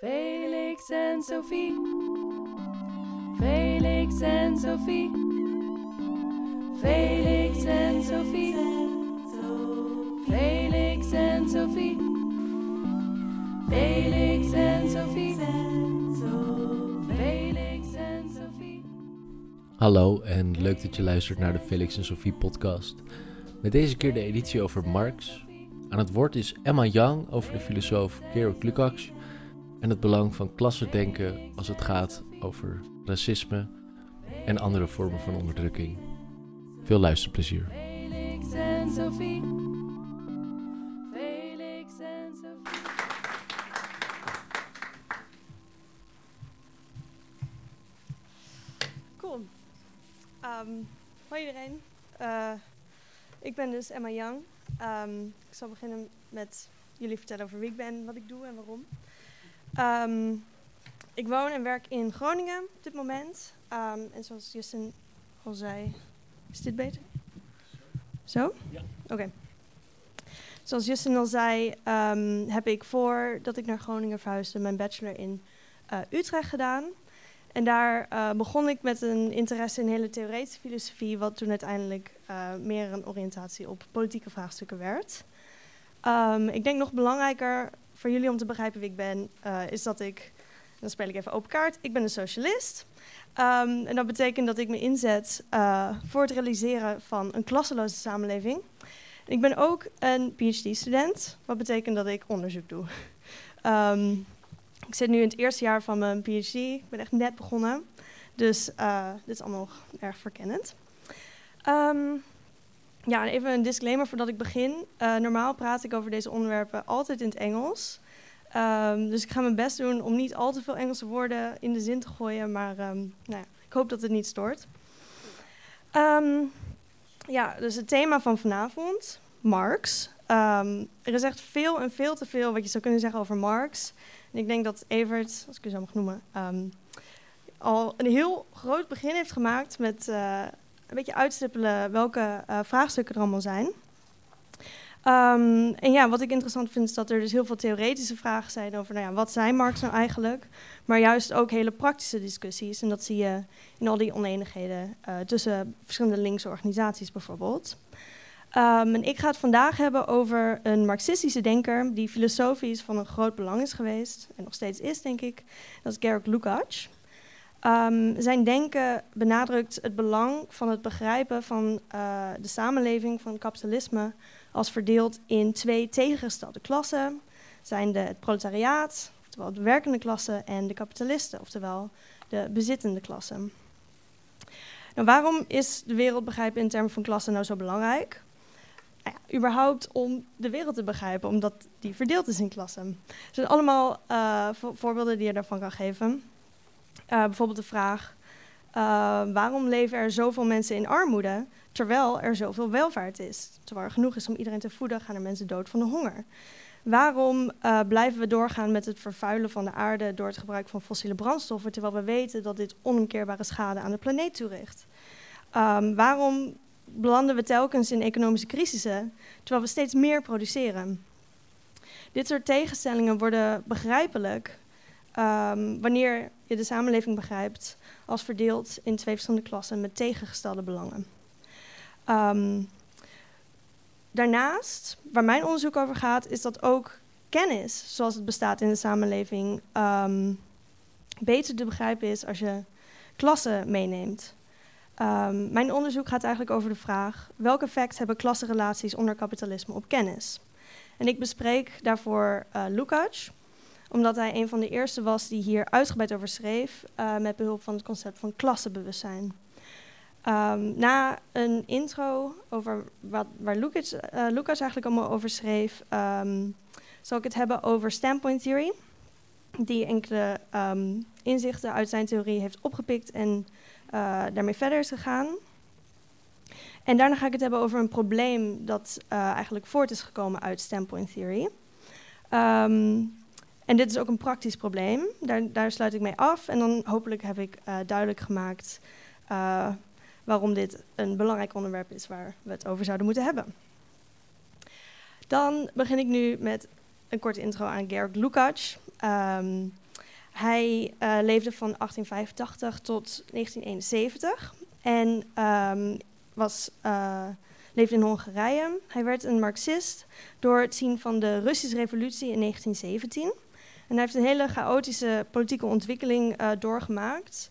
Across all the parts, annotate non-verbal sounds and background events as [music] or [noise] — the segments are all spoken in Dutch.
Felix en Sophie. Felix en Sophie. Felix en Sophie. Felix en Sophie. Felix en Sophie. Felix en Sophie. Hallo en leuk dat je luistert naar de Felix en Sophie podcast. Met deze keer de editie over Marx. Aan het woord is Emma Young over de filosoof Georg Lukács en het belang van klassendenken als het gaat over racisme en andere vormen van onderdrukking. Veel luisterplezier. Felix en Sophie. Felix en Sophie. Cool. Ehm, hoi iedereen. Eh, ik ben dus Emma Young. Ehm, ik zal beginnen met jullie vertellen over wie ik ben, wat ik doe en waarom. Ehm, ik woon en werk in Groningen op dit moment. Ehm, en zoals Justin al zei, is dit beter? Zo? Ja. Oké. Zoals Justin al zei, ehm, heb ik voordat ik naar Groningen verhuisde mijn bachelor in eh, Utrecht gedaan. En daar eh, begon ik met een interesse in hele theoretische filosofie, wat toen uiteindelijk eh, meer een oriëntatie op politieke vraagstukken werd. Ik denk nog belangrijker voor jullie om te begrijpen wie ik ben, eh, is dat ik, dan speel ik even open kaart, ik ben een socialist. Ehm, en dat betekent dat ik me inzet eh, voor het realiseren van een klasseloze samenleving. Ik ben ook een PhD-student, wat betekent dat ik onderzoek doe. [laughs] Ehm, ik zit nu in het eerste jaar van mijn PhD. Ik ben echt net begonnen. Dus eh, dit is allemaal nog erg verkennend. Ehm, ja, en even een disclaimer voordat ik begin. Eh, normaal praat ik over deze onderwerpen altijd in het Engels. Ehm, dus ik ga mijn best doen om niet al te veel Engelse woorden in de zin te gooien. Maar ehm, nou ja, ik hoop dat het niet stoort. Ehm, ja, dus het thema van vanavond, Marx. Er is echt veel en veel te veel wat je zou kunnen zeggen over Marx. Ik denk dat Evert, als ik u zo mag noemen, al een heel groot begin heeft gemaakt met eh, een beetje uitstippelen welke eh, vraagstukken er allemaal zijn. Ehm, en ja, wat ik interessant vind is dat er dus heel veel theoretische vragen zijn over, nou ja, wat zijn Marx nou eigenlijk? Maar juist ook hele praktische discussies. En dat zie je in al die oneenigheden eh, tussen verschillende linkse organisaties bijvoorbeeld. Ehm, en ik ga het vandaag hebben over een marxistische denker die filosofisch van een groot belang is geweest en nog steeds is, denk ik. Dat is Georg Lukács. Ehm, zijn denken benadrukt het belang van het begrijpen van eh, de samenleving van kapitalisme als verdeeld in twee tegengestelde klassen, zijn de het proletariaat, oftewel de werkende klasse, en de kapitalisten, oftewel de bezittende klasse. Nou, waarom is de wereld begrijpen in termen van klassen nou zo belangrijk? Nou ja, überhaupt om de wereld te begrijpen, omdat die verdeeld is in klassen. Er zijn allemaal eh, vo- voorbeelden die je daarvan kan geven. Eh, bijvoorbeeld de vraag: eh, waarom leven er zoveel mensen in armoede terwijl er zoveel welvaart is? Terwijl er genoeg is om iedereen te voeden, gaan er mensen dood van de honger. Waarom eh, blijven we doorgaan met het vervuilen van de aarde door het gebruik van fossiele brandstoffen, terwijl we weten dat dit onomkeerbare schade aan de planeet toericht? Ehm, waarom belanden we telkens in economische crisissen, terwijl we steeds meer produceren? Dit soort tegenstellingen worden begrijpelijk ehm, wanneer je de samenleving begrijpt als verdeeld in twee verschillende klassen met tegengestelde belangen. Ehm, daarnaast, waar mijn onderzoek over gaat, is dat ook kennis, zoals het bestaat in de samenleving, ehm, beter te begrijpen is als je klassen meeneemt. Mijn onderzoek gaat eigenlijk over de vraag: welk effect hebben klassenrelaties onder kapitalisme op kennis? En ik bespreek daarvoor uh, Lukács, omdat hij een van de eerste was die hier uitgebreid over schreef, uh, met behulp van het concept van klassenbewustzijn. Um, na een intro over wat, waar Lukács, uh, Lukács eigenlijk allemaal over schreef, um, zal ik het hebben over standpoint theory, die enkele um, inzichten uit zijn theorie heeft opgepikt en uh, daarmee verder is gegaan. En daarna ga ik het hebben over een probleem dat eigenlijk voort is gekomen uit standpoint theory. En dit is ook een praktisch probleem. Daar, daar, sluit ik mee af. En dan hopelijk heb ik uh, duidelijk gemaakt uh, waarom dit een belangrijk onderwerp is waar we het over zouden moeten hebben. Dan begin ik nu met een korte intro aan Georg Lukács. Um, hij eh, leefde van 1885 tot 1971 en ehm, was, eh, leefde in Hongarije. Hij werd een Marxist door het zien van de Russische revolutie in 1917. En hij heeft een hele chaotische politieke ontwikkeling eh, doorgemaakt.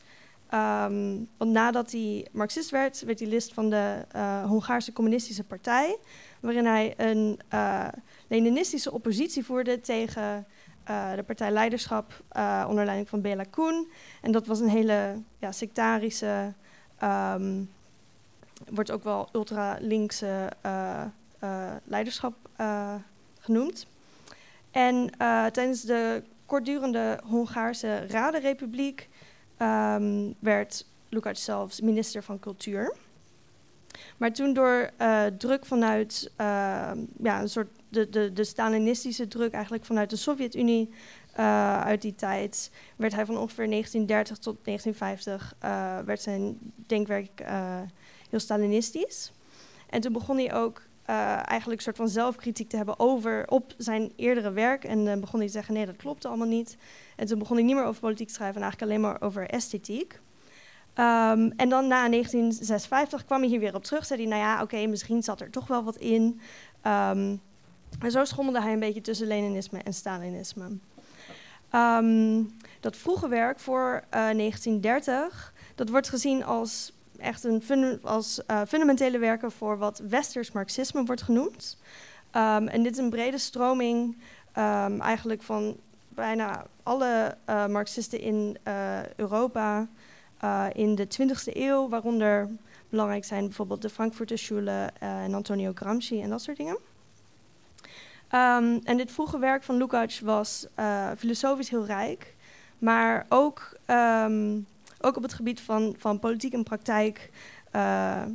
Ehm, want nadat hij Marxist werd, werd hij lid van de eh, Hongaarse Communistische Partij, waarin hij een uh, Leninistische oppositie voerde tegen uh, de partijleiderschap onder leiding van Bela Koen. En dat was een hele ja, sectarische, um, wordt ook wel ultra-linkse leiderschap genoemd. En tijdens de kortdurende Hongaarse Radenrepubliek um, werd Lukács zelfs minister van Cultuur. Maar toen door uh, druk vanuit uh, ja, een soort de, de, de Stalinistische druk eigenlijk vanuit de Sovjet-Unie uh, uit die tijd, werd hij van ongeveer 1930 tot 1950 uh, werd zijn denkwerk heel Stalinistisch. En toen begon hij ook eigenlijk een soort van zelfkritiek te hebben over op zijn eerdere werk. En begon hij te zeggen: nee, dat klopt allemaal niet. En toen begon ik niet meer over politiek te schrijven en eigenlijk alleen maar over esthetiek. Um, en dan na 1956 kwam hij hier weer op terug. Zei hij, nou ja, oké, misschien zat er toch wel wat in. Um, en zo schommelde hij een beetje tussen Leninisme en Stalinisme. Um, dat vroege werk voor uh, 1930, dat wordt gezien als echt een fun als, uh, fundamentele werken voor wat westers marxisme wordt genoemd. en dit is een brede stroming eigenlijk van bijna alle uh, Marxisten in uh, Europa in de 20e eeuw, waaronder belangrijk zijn bijvoorbeeld de Frankfurter Schule en Antonio Gramsci en dat soort dingen. Um, en dit vroege werk van Lukács was filosofisch heel rijk, maar ook, ook op het gebied van, van politiek en praktijk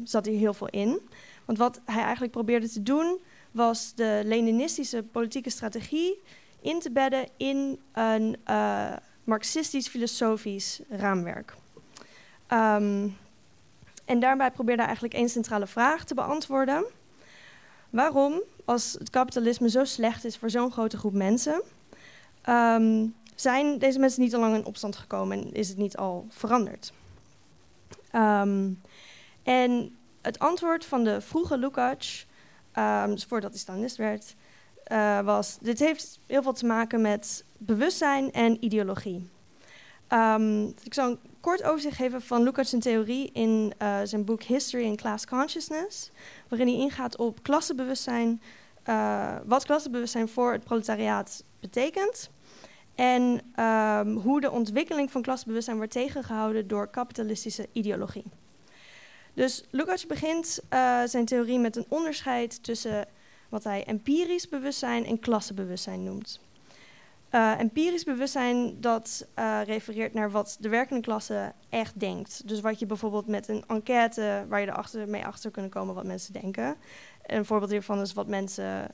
zat hij heel veel in. Want wat hij eigenlijk probeerde te doen, was de Leninistische politieke strategie in te bedden in een uh, marxistisch-filosofisch raamwerk. Um, en daarbij probeerde hij eigenlijk één centrale vraag te beantwoorden. Waarom, als het kapitalisme zo slecht is voor zo'n grote groep mensen, um, zijn deze mensen niet al lang in opstand gekomen en is het niet al veranderd? Um, en het antwoord van de vroege Lukács, um, voordat hij Stalinist werd, uh, was: dit heeft heel veel te maken met bewustzijn en ideologie. Um, ik zal een kort overzicht geven van Lukács' theorie in uh, zijn boek History and Class Consciousness, waarin hij ingaat op klassenbewustzijn, uh, wat klassenbewustzijn voor het proletariaat betekent. En um, hoe de ontwikkeling van klassenbewustzijn wordt tegengehouden door kapitalistische ideologie. Dus Lukács begint uh, zijn theorie met een onderscheid tussen wat hij empirisch bewustzijn en klassenbewustzijn noemt. Uh, empirisch bewustzijn dat uh, refereert naar wat de werkende klasse echt denkt. Dus wat je bijvoorbeeld met een enquête, waar je er mee achter kunnen komen wat mensen denken. Een voorbeeld hiervan is wat mensen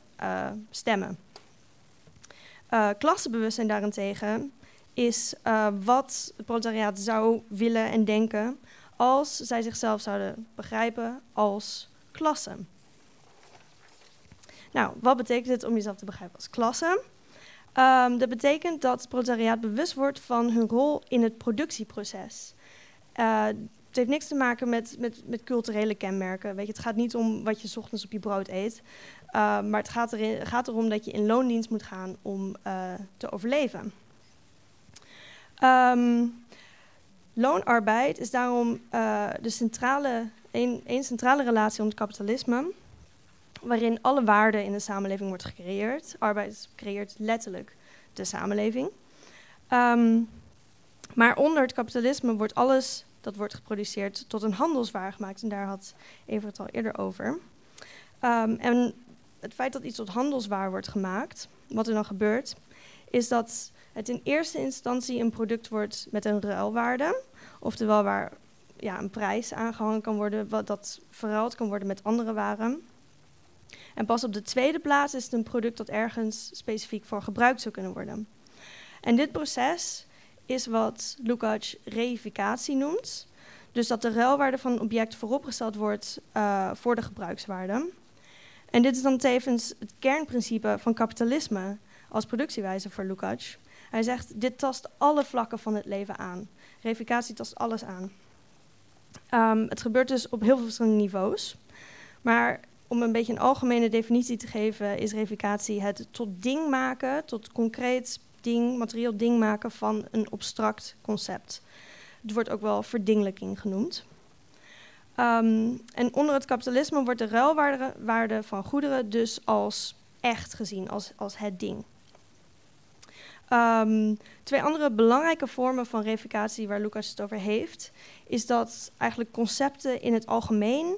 uh, stemmen. klassenbewustzijn daarentegen is wat het proletariaat zou willen en denken als zij zichzelf zouden begrijpen als klasse. Nou, wat betekent het om jezelf te begrijpen als klasse? Um, dat betekent dat het proletariaat bewust wordt van hun rol in het productieproces. Uh, het heeft niks te maken met, met, met, culturele kenmerken. Weet je, het gaat niet om wat je ochtends op je brood eet. Uh, maar het gaat, erin, gaat, erom dat je in loondienst moet gaan om uh, te overleven. Um, loonarbeid is daarom de centrale, een, centrale relatie het kapitalisme waarin alle waarde in de samenleving wordt gecreëerd. Arbeid creëert letterlijk de samenleving. Um, maar onder het kapitalisme wordt alles dat wordt geproduceerd tot een handelswaar gemaakt. En daar had Eva het al eerder over. Um, en het feit dat iets tot handelswaar wordt gemaakt, wat er dan gebeurt, is dat het in eerste instantie een product wordt met een ruilwaarde. Oftewel waar ja, een prijs aangehangen kan worden, wat dat verruild kan worden met andere waren. En pas op de tweede plaats is het een product dat ergens specifiek voor gebruikt zou kunnen worden. En dit proces is wat Lukács reificatie noemt. Dus dat de ruilwaarde van een object vooropgesteld wordt uh, voor de gebruikswaarde. En dit is dan tevens het kernprincipe van kapitalisme als productiewijze voor Lukács. Hij zegt, dit tast alle vlakken van het leven aan. Reificatie tast alles aan. Ehm, het gebeurt dus op heel veel verschillende niveaus. Maar om een beetje een algemene definitie te geven, is reificatie het tot ding maken, tot concreet ding, materieel ding maken van een abstract concept. Het wordt ook wel verdingelijking genoemd. Ehm, en onder het kapitalisme wordt de ruilwaarde waarde van goederen dus als echt gezien, als, als het ding. Ehm, twee andere belangrijke vormen van reificatie waar Lucas het over heeft, is dat eigenlijk concepten in het algemeen,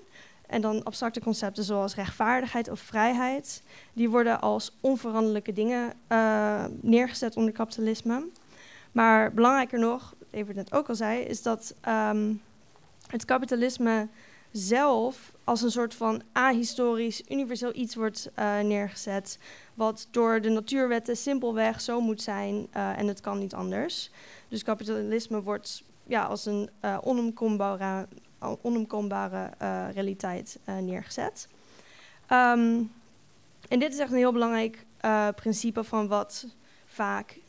en dan abstracte concepten zoals rechtvaardigheid of vrijheid, die worden als onveranderlijke dingen uh, neergezet onder kapitalisme. Maar belangrijker nog, even net ook al zei, is dat um, het kapitalisme zelf als een soort van ahistorisch, universeel iets wordt uh, neergezet. Wat door de natuurwetten simpelweg zo moet zijn uh, en het kan niet anders. Dus kapitalisme wordt ja, als een uh, onomkombare, onomkombare realiteit neergezet. Um, en dit is echt een heel belangrijk principe van wat vaak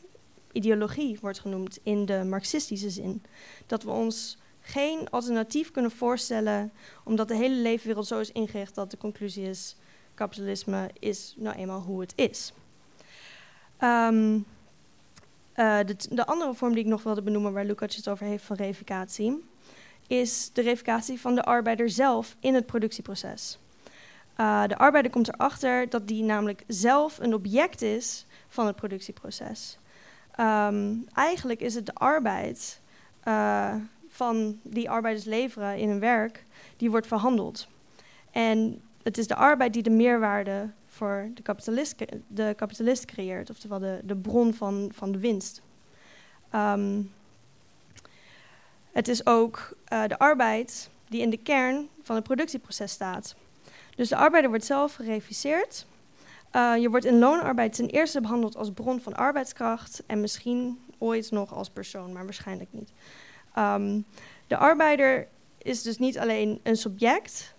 ideologie wordt genoemd in de marxistische zin. Dat we ons geen alternatief kunnen voorstellen, omdat de hele leefwereld zo is ingericht dat de conclusie is: kapitalisme is nou eenmaal hoe het is. Uh, de, de, andere vorm die ik nog wilde benoemen, waar Lukács het over heeft van reificatie, is de reificatie van de arbeider zelf in het productieproces. Uh, de arbeider komt erachter dat die namelijk zelf een object is van het productieproces. Um, eigenlijk is het de arbeid uh, van die arbeiders leveren in hun werk, die wordt verhandeld. En het is de arbeid die de meerwaarde voor de kapitalist, de kapitalist creëert, oftewel de, de bron van, van de winst. Um, het is ook uh, de arbeid die in de kern van het productieproces staat. Dus de arbeider wordt zelf gereviseerd. Uh, je wordt in loonarbeid ten eerste behandeld als bron van arbeidskracht en misschien ooit nog als persoon, maar waarschijnlijk niet. Um, de arbeider is dus niet alleen een subject,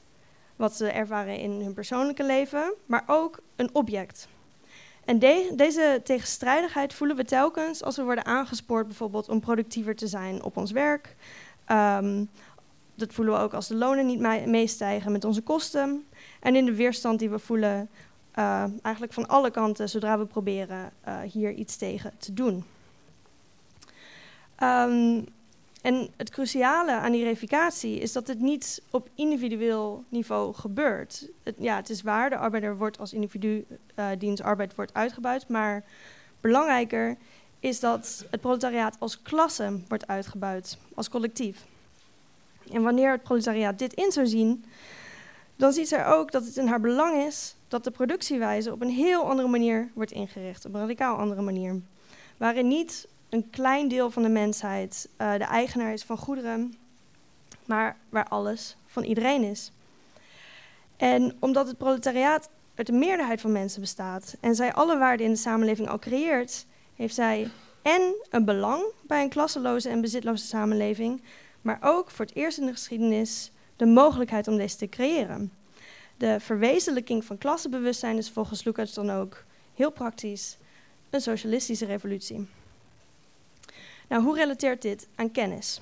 wat ze ervaren in hun persoonlijke leven, maar ook een object. En de, deze tegenstrijdigheid voelen we telkens als we worden aangespoord bijvoorbeeld om productiever te zijn op ons werk. Um, dat voelen we ook als de lonen niet meestijgen met onze kosten. En in de weerstand die we voelen, uh, eigenlijk van alle kanten, zodra we proberen uh, hier iets tegen te doen. Um, en het cruciale aan die reificatie is dat het niet op individueel niveau gebeurt. Ja, het is waar, de arbeider wordt als individu, uh, diens arbeid wordt uitgebuit, maar belangrijker is dat het proletariaat als klasse wordt uitgebuit, als collectief. En wanneer het proletariaat dit in zou zien, dan ziet zij ook dat het in haar belang is dat de productiewijze op een heel andere manier wordt ingericht, op een radicaal andere manier. Waarin niet een klein deel van de mensheid uh, de eigenaar is van goederen, maar waar alles van iedereen is. En omdat het proletariaat uit de meerderheid van mensen bestaat en zij alle waarden in de samenleving al creëert, heeft zij en een belang bij een klasseloze en bezitloze samenleving, maar ook voor het eerst in de geschiedenis de mogelijkheid om deze te creëren. De verwezenlijking van klassenbewustzijn is volgens Lucas dan ook heel praktisch een socialistische revolutie. Nou, hoe relateert dit aan kennis?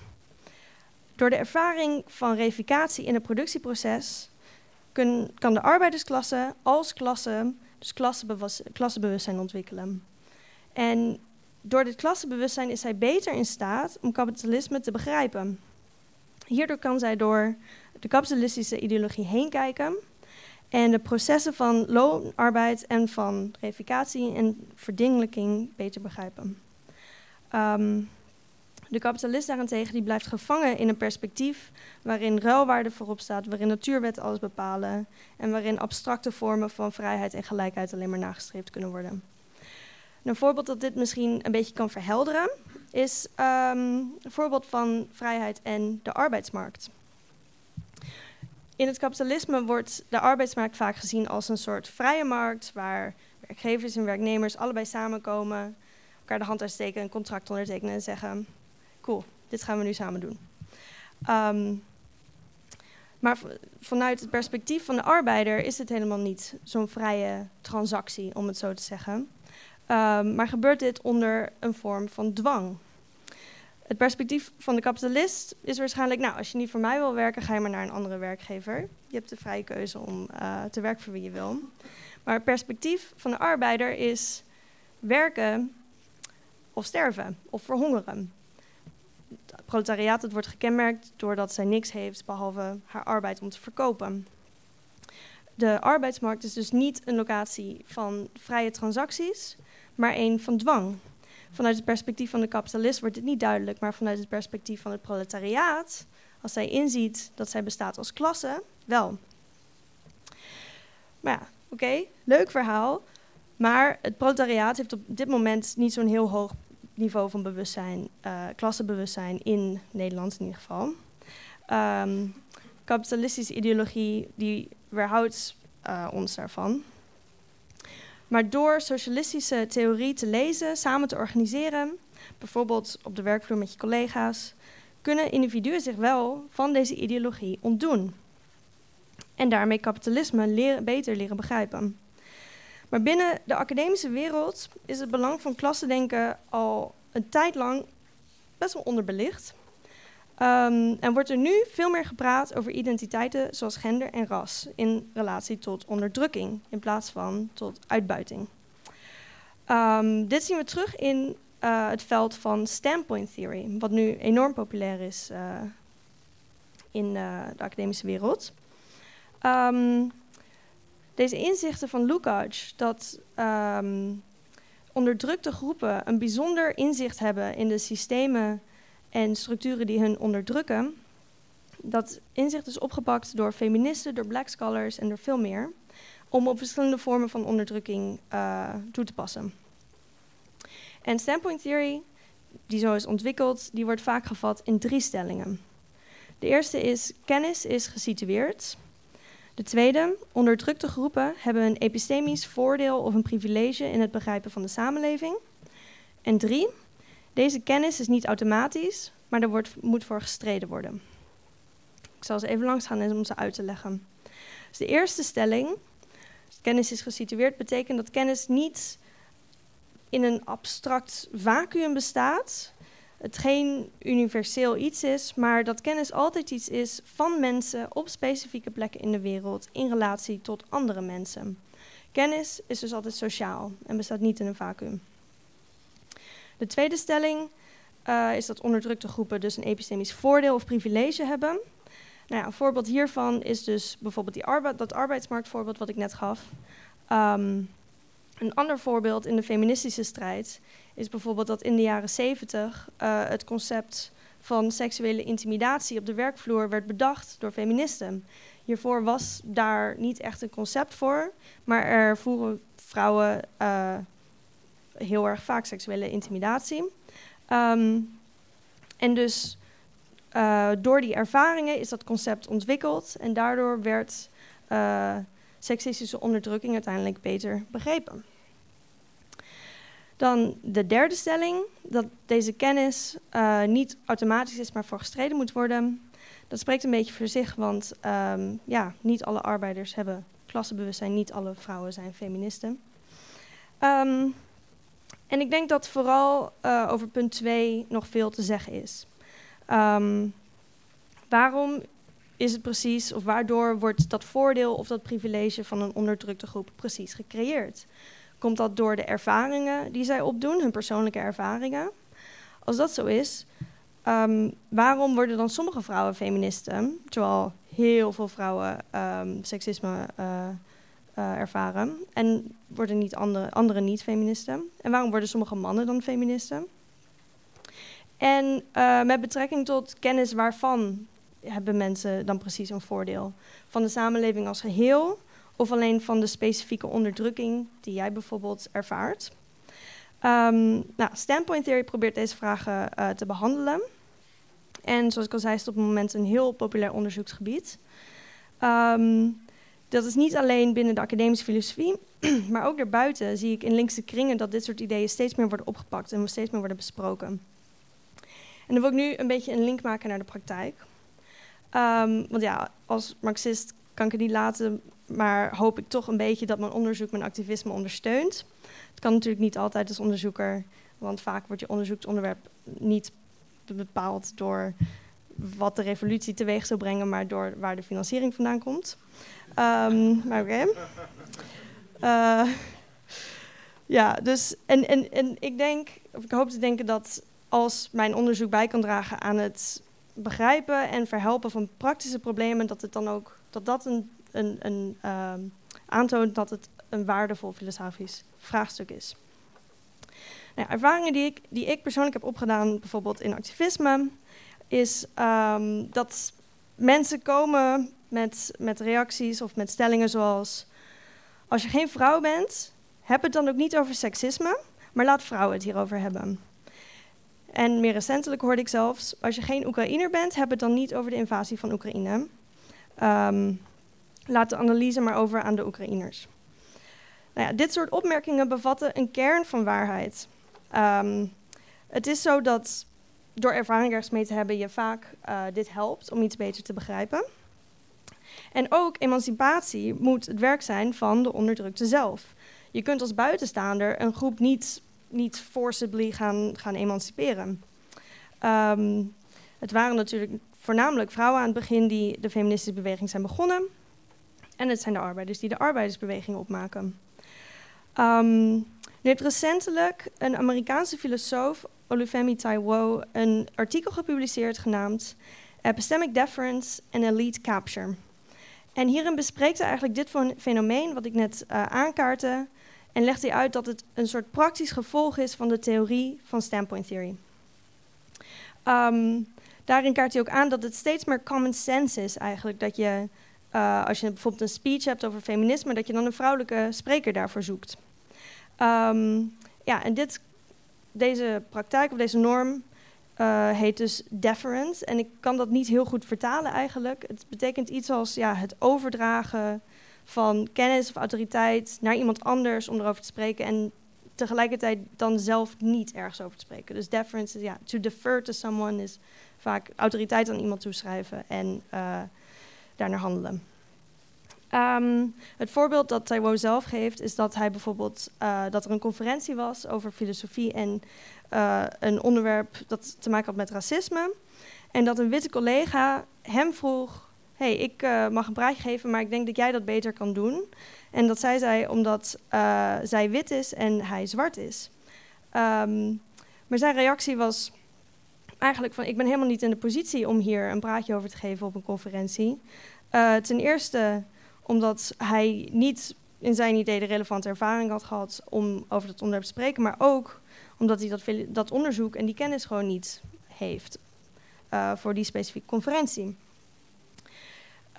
Door de ervaring van reificatie in het productieproces kan de arbeidersklasse als klasse dus klassenbewustzijn ontwikkelen. En door dit klassenbewustzijn is zij beter in staat om kapitalisme te begrijpen. Hierdoor kan zij door de kapitalistische ideologie heen kijken en de processen van loonarbeid en van reificatie en verdingelijking beter begrijpen. Um, de kapitalist daarentegen die blijft gevangen in een perspectief waarin ruilwaarde voorop staat, waarin natuurwetten alles bepalen en waarin abstracte vormen van vrijheid en gelijkheid alleen maar nagestreefd kunnen worden. Een voorbeeld dat dit misschien een beetje kan verhelderen is um, een voorbeeld van vrijheid en de arbeidsmarkt. In het kapitalisme wordt de arbeidsmarkt vaak gezien als een soort vrije markt waar werkgevers en werknemers allebei samenkomen elkaar de hand uitsteken, een contract ondertekenen en zeggen: Cool, dit gaan we nu samen doen. Um, maar vanuit het perspectief van de arbeider is het helemaal niet zo'n vrije transactie, om het zo te zeggen. Ehm, maar gebeurt dit onder een vorm van dwang? Het perspectief van de kapitalist is waarschijnlijk, nou, als je niet voor mij wil werken, ga je maar naar een andere werkgever. Je hebt de vrije keuze om eh, te werken voor wie je wil. Maar het perspectief van de arbeider is werken of sterven of verhongeren. Het proletariaat het wordt gekenmerkt doordat zij niks heeft behalve haar arbeid om te verkopen. De arbeidsmarkt is dus niet een locatie van vrije transacties, maar een van dwang. Vanuit het perspectief van de kapitalist wordt dit niet duidelijk, maar vanuit het perspectief van het proletariaat, als zij inziet dat zij bestaat als klasse, wel. Maar ja, oké, leuk verhaal. Maar het proletariaat heeft op dit moment niet zo'n heel hoog niveau van bewustzijn, uh, klassebewustzijn in Nederland in ieder geval. Um, kapitalistische ideologie die weerhoudt uh, ons daarvan. Maar door socialistische theorie te lezen, samen te organiseren, bijvoorbeeld op de werkvloer met je collega's, kunnen individuen zich wel van deze ideologie ontdoen. En daarmee kapitalisme beter leren begrijpen. Maar binnen de academische wereld is het belang van klassendenken al een tijd lang best wel onderbelicht. Um, en wordt er nu veel meer gepraat over identiteiten zoals gender en ras in relatie tot onderdrukking in plaats van tot uitbuiting. Um, dit zien we terug in uh, het veld van standpoint theory, wat nu enorm populair is uh, in uh, de academische wereld. Um, deze inzichten van Lukács dat onderdrukte groepen een bijzonder inzicht hebben in de systemen en structuren die hun onderdrukken. Dat inzicht is opgepakt door feministen, door black scholars en door veel meer, om op verschillende vormen van onderdrukking uh, toe te passen. En standpoint theory, die zo is ontwikkeld, die wordt vaak gevat in drie stellingen. De eerste is kennis is gesitueerd. De tweede, onderdrukte groepen hebben een epistemisch voordeel of een privilege in het begrijpen van de samenleving. En drie, deze kennis is niet automatisch, maar er wordt, moet voor gestreden worden. Ik zal ze even langs gaan om ze uit te leggen. Dus de eerste stelling, kennis is gesitueerd, betekent dat kennis niet in een abstract vacuüm bestaat. Het geen universeel iets is, maar dat kennis altijd iets is van mensen op specifieke plekken in de wereld in relatie tot andere mensen. Kennis is dus altijd sociaal en bestaat niet in een vacuüm. De tweede stelling uh, is dat onderdrukte groepen dus een epistemisch voordeel of privilege hebben. Nou een voorbeeld hiervan is dus bijvoorbeeld die dat arbeidsmarktvoorbeeld wat ik net gaf. Um, een ander voorbeeld in de feministische strijd is bijvoorbeeld dat in de jaren 70 uh, het concept van seksuele intimidatie op de werkvloer werd bedacht door feministen. Hiervoor was daar niet echt een concept voor, maar er voeren vrouwen uh, heel erg vaak seksuele intimidatie. Um, en dus uh, door die ervaringen is dat concept ontwikkeld en daardoor werd uh, seksistische onderdrukking uiteindelijk beter begrepen. Dan de derde stelling, dat deze kennis uh, niet automatisch is, maar voor gestreden moet worden. Dat spreekt een beetje voor zich, want um, ja, niet alle arbeiders hebben klassebewustzijn, niet alle vrouwen zijn feministen. Um, en ik denk dat vooral uh, over punt 2 nog veel te zeggen is. Um, waarom is het precies, of waardoor wordt dat voordeel of dat privilege van een onderdrukte groep precies gecreëerd? Komt dat door de ervaringen die zij opdoen, hun persoonlijke ervaringen? Als dat zo is, um, waarom worden dan sommige vrouwen feministen, terwijl heel veel vrouwen um, seksisme uh, uh, ervaren. En worden niet andere, andere niet feministen? En waarom worden sommige mannen dan feministen? En uh, met betrekking tot kennis waarvan hebben mensen dan precies een voordeel? Van de samenleving als geheel of alleen van de specifieke onderdrukking die jij bijvoorbeeld ervaart? Um, nou, Standpoint Theory probeert deze vragen uh, te behandelen. En zoals ik al zei, is het op het moment een heel populair onderzoeksgebied. Um, dat is niet alleen binnen de academische filosofie, [clears throat] maar ook daarbuiten zie ik in linkse kringen dat dit soort ideeën steeds meer worden opgepakt en steeds meer worden besproken. En dan wil ik nu een beetje een link maken naar de praktijk. Um, want ja, als marxist kan ik het niet laten, maar hoop ik toch een beetje dat mijn onderzoek mijn activisme ondersteunt. Het kan natuurlijk niet altijd als onderzoeker, want vaak wordt je onderzoeksonderwerp niet bepaald door wat de revolutie teweeg zou brengen, maar door waar de financiering vandaan komt. Um, maar oké. Uh, [laughs] ja, dus en, en, en ik denk, of ik hoop te denken dat als mijn onderzoek bij kan dragen aan het begrijpen en verhelpen van praktische problemen, dat het dan ook dat dat een, een, een uh, aantoont dat het een waardevol filosofisch vraagstuk is. Nou, ervaringen die ik, die ik persoonlijk heb opgedaan, bijvoorbeeld in activisme, is um, dat mensen komen met, met reacties of met stellingen zoals: Als je geen vrouw bent, heb het dan ook niet over seksisme, maar laat vrouwen het hierover hebben. En meer recentelijk hoorde ik zelfs: Als je geen Oekraïner bent, heb het dan niet over de invasie van Oekraïne. Um, laat de analyse maar over aan de Oekraïners. Nou ja, dit soort opmerkingen bevatten een kern van waarheid. Um, het is zo dat door ervaring ergens mee te hebben je vaak uh, dit helpt om iets beter te begrijpen. En ook emancipatie moet het werk zijn van de onderdrukte zelf. Je kunt als buitenstaander een groep niet, niet forcibly gaan, gaan emanciperen. Um, het waren natuurlijk voornamelijk vrouwen aan het begin die de feministische beweging zijn begonnen. En het zijn de arbeiders die de arbeidersbeweging opmaken. Um, nu heeft recentelijk een Amerikaanse filosoof, Olufemi Taiwo, een artikel gepubliceerd genaamd Epistemic Deference and Elite Capture. En hierin bespreekt hij eigenlijk dit fenomeen wat ik net uh, aankaartte en legt hij uit dat het een soort praktisch gevolg is van de theorie van standpoint theory. Um, daarin kaart hij ook aan dat het steeds meer common sense is eigenlijk dat je uh, als je bijvoorbeeld een speech hebt over feminisme, dat je dan een vrouwelijke spreker daarvoor zoekt. Um, ja, en dit, deze praktijk of deze norm uh, heet dus deference. En ik kan dat niet heel goed vertalen eigenlijk. Het betekent iets als ja, het overdragen van kennis of autoriteit naar iemand anders om erover te spreken. En tegelijkertijd dan zelf niet ergens over te spreken. Dus deference ja, to defer to someone is vaak autoriteit aan iemand toeschrijven en uh, daarnaar handelen. Um, het voorbeeld dat Taiwo zelf geeft is dat hij bijvoorbeeld uh, dat er een conferentie was over filosofie en uh, een onderwerp dat te maken had met racisme. En dat een witte collega hem vroeg: hey, ik uh, mag een praatje geven, maar ik denk dat jij dat beter kan doen. En dat zei zij omdat zij wit is en hij zwart is. Um, maar zijn reactie was eigenlijk van: ik ben helemaal niet in de positie om hier een praatje over te geven op een conferentie. ten eerste omdat hij niet in zijn idee de relevante ervaring had gehad om over dat onderwerp te spreken, maar ook omdat hij dat, dat onderzoek en die kennis gewoon niet heeft voor die specifieke conferentie.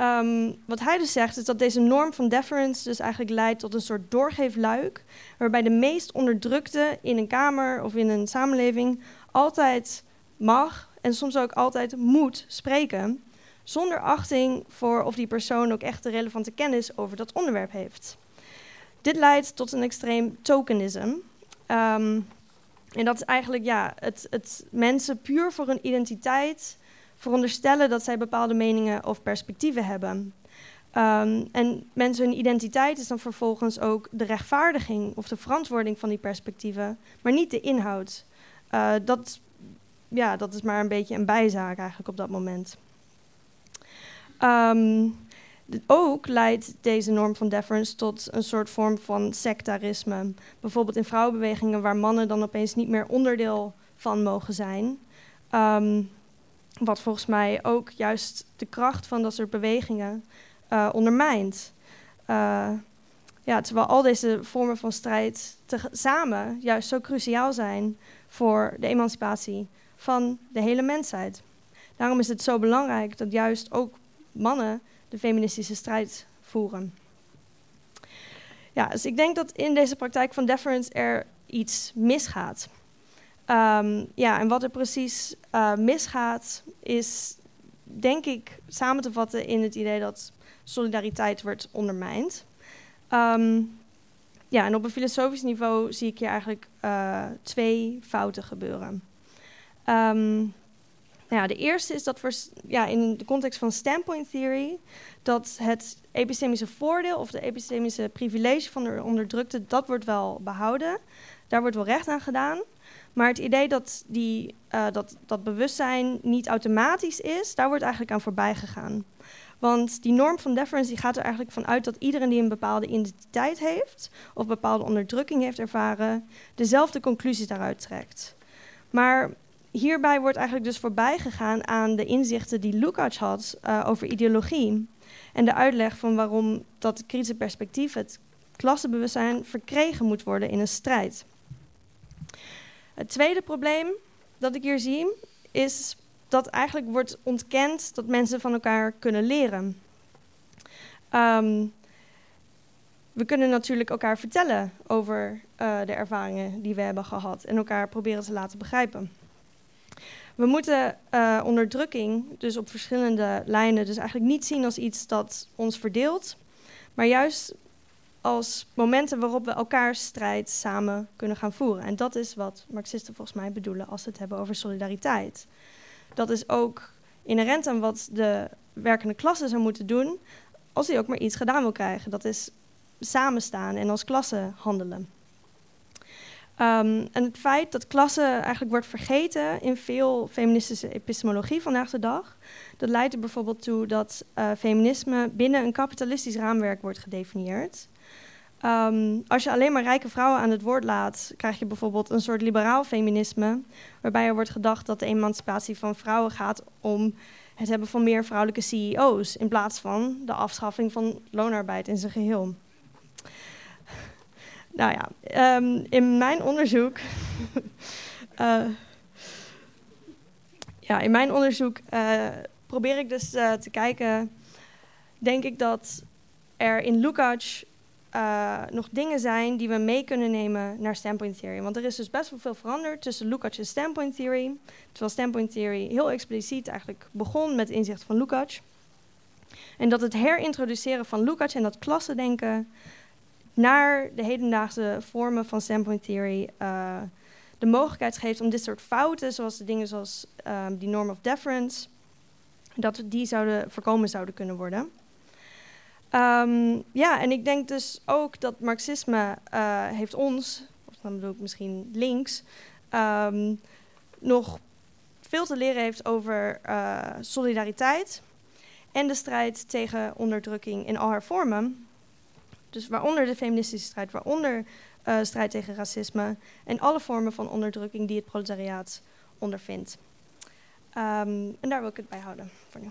Um, wat hij dus zegt is dat deze norm van deference dus eigenlijk leidt tot een soort doorgeefluik, waarbij de meest onderdrukte in een kamer of in een samenleving altijd mag en soms ook altijd moet spreken zonder achting voor of die persoon ook echt de relevante kennis over dat onderwerp heeft. Dit leidt tot een extreem tokenism. Um, en dat is eigenlijk ja, het, het mensen puur voor hun identiteit veronderstellen dat zij bepaalde meningen of perspectieven hebben. Um, en mensen hun identiteit is dan vervolgens ook de rechtvaardiging of de verantwoording van die perspectieven, maar niet de inhoud. Uh, dat, ja, dat is maar een beetje een bijzaak eigenlijk op dat moment. Um, ook leidt deze norm van deference tot een soort vorm van sectarisme. Bijvoorbeeld in vrouwenbewegingen waar mannen dan opeens niet meer onderdeel van mogen zijn. Um, wat volgens mij ook juist de kracht van dat soort bewegingen uh, ondermijnt. Uh, ja, terwijl al deze vormen van strijd samen juist zo cruciaal zijn voor de emancipatie van de hele mensheid. Daarom is het zo belangrijk dat juist ook mannen de feministische strijd voeren. Ja, dus ik denk dat in deze praktijk van deference er iets misgaat. Um, ja, en wat er precies uh, misgaat, is denk ik samen te vatten in het idee dat solidariteit wordt ondermijnd. Um, ja, en op een filosofisch niveau zie ik hier eigenlijk uh, twee fouten gebeuren. Um, Nou de eerste is dat s- ja, in de context van standpoint theory, dat het epistemische voordeel of de epistemische privilege van de onderdrukte, dat wordt wel behouden. Daar wordt wel recht aan gedaan. Maar het idee dat, die, eh, dat, dat bewustzijn niet automatisch is, daar wordt eigenlijk aan voorbij gegaan. Want die norm van deference die gaat er eigenlijk van uit dat iedereen die een bepaalde identiteit heeft of bepaalde onderdrukking heeft ervaren, dezelfde conclusies daaruit trekt. Maar hierbij wordt eigenlijk dus voorbij gegaan aan de inzichten die Lukács had eh, over ideologie. En de uitleg van waarom dat kritische perspectief, het klassenbewustzijn, verkregen moet worden in een strijd. Het tweede probleem dat ik hier zie, is dat eigenlijk wordt ontkend dat mensen van elkaar kunnen leren. Ehm, we kunnen natuurlijk elkaar vertellen over eh, de ervaringen die we hebben gehad en elkaar proberen te laten begrijpen. We moeten eh, onderdrukking dus op verschillende lijnen dus eigenlijk niet zien als iets dat ons verdeelt, maar juist als momenten waarop we elkaars strijd samen kunnen gaan voeren. En dat is wat Marxisten volgens mij bedoelen als ze het hebben over solidariteit. Dat is ook inherent aan wat de werkende klasse zou moeten doen als hij ook maar iets gedaan wil krijgen. Dat is samenstaan en als klasse handelen. Um, en het feit dat klasse eigenlijk wordt vergeten in veel feministische epistemologie vandaag de dag, dat leidt er bijvoorbeeld toe dat uh, feminisme binnen een kapitalistisch raamwerk wordt gedefinieerd. Um, als je alleen maar rijke vrouwen aan het woord laat, krijg je bijvoorbeeld een soort liberaal feminisme, waarbij er wordt gedacht dat de emancipatie van vrouwen gaat om het hebben van meer vrouwelijke CEO's, in plaats van de afschaffing van loonarbeid in zijn geheel. Nou ja, um, in mijn onderzoek. uh, [laughs] ja, in mijn onderzoek uh, probeer ik dus uh, te kijken. Denk ik dat er in Lukács uh, nog dingen zijn die we mee kunnen nemen naar standpoint theory. Want er is dus best wel veel veranderd tussen Lukács en standpoint theory. Terwijl standpoint theory heel expliciet eigenlijk begon met inzicht van Lukács. En dat het herintroduceren van Lukács en dat klassendenken naar de hedendaagse vormen van standpoint theory uh, de mogelijkheid geeft om dit soort fouten, zoals de dingen zoals um, die norm of deference, dat die zouden voorkomen zouden kunnen worden. Um, ja, en ik denk dus ook dat Marxisme uh, heeft ons, of dan bedoel ik misschien links, um, nog veel te leren heeft over uh, solidariteit en de strijd tegen onderdrukking in al haar vormen. Dus waaronder de feministische strijd, waaronder uh, strijd tegen racisme en alle vormen van onderdrukking die het proletariaat ondervindt. Um, en daar wil ik het bij houden voor nu.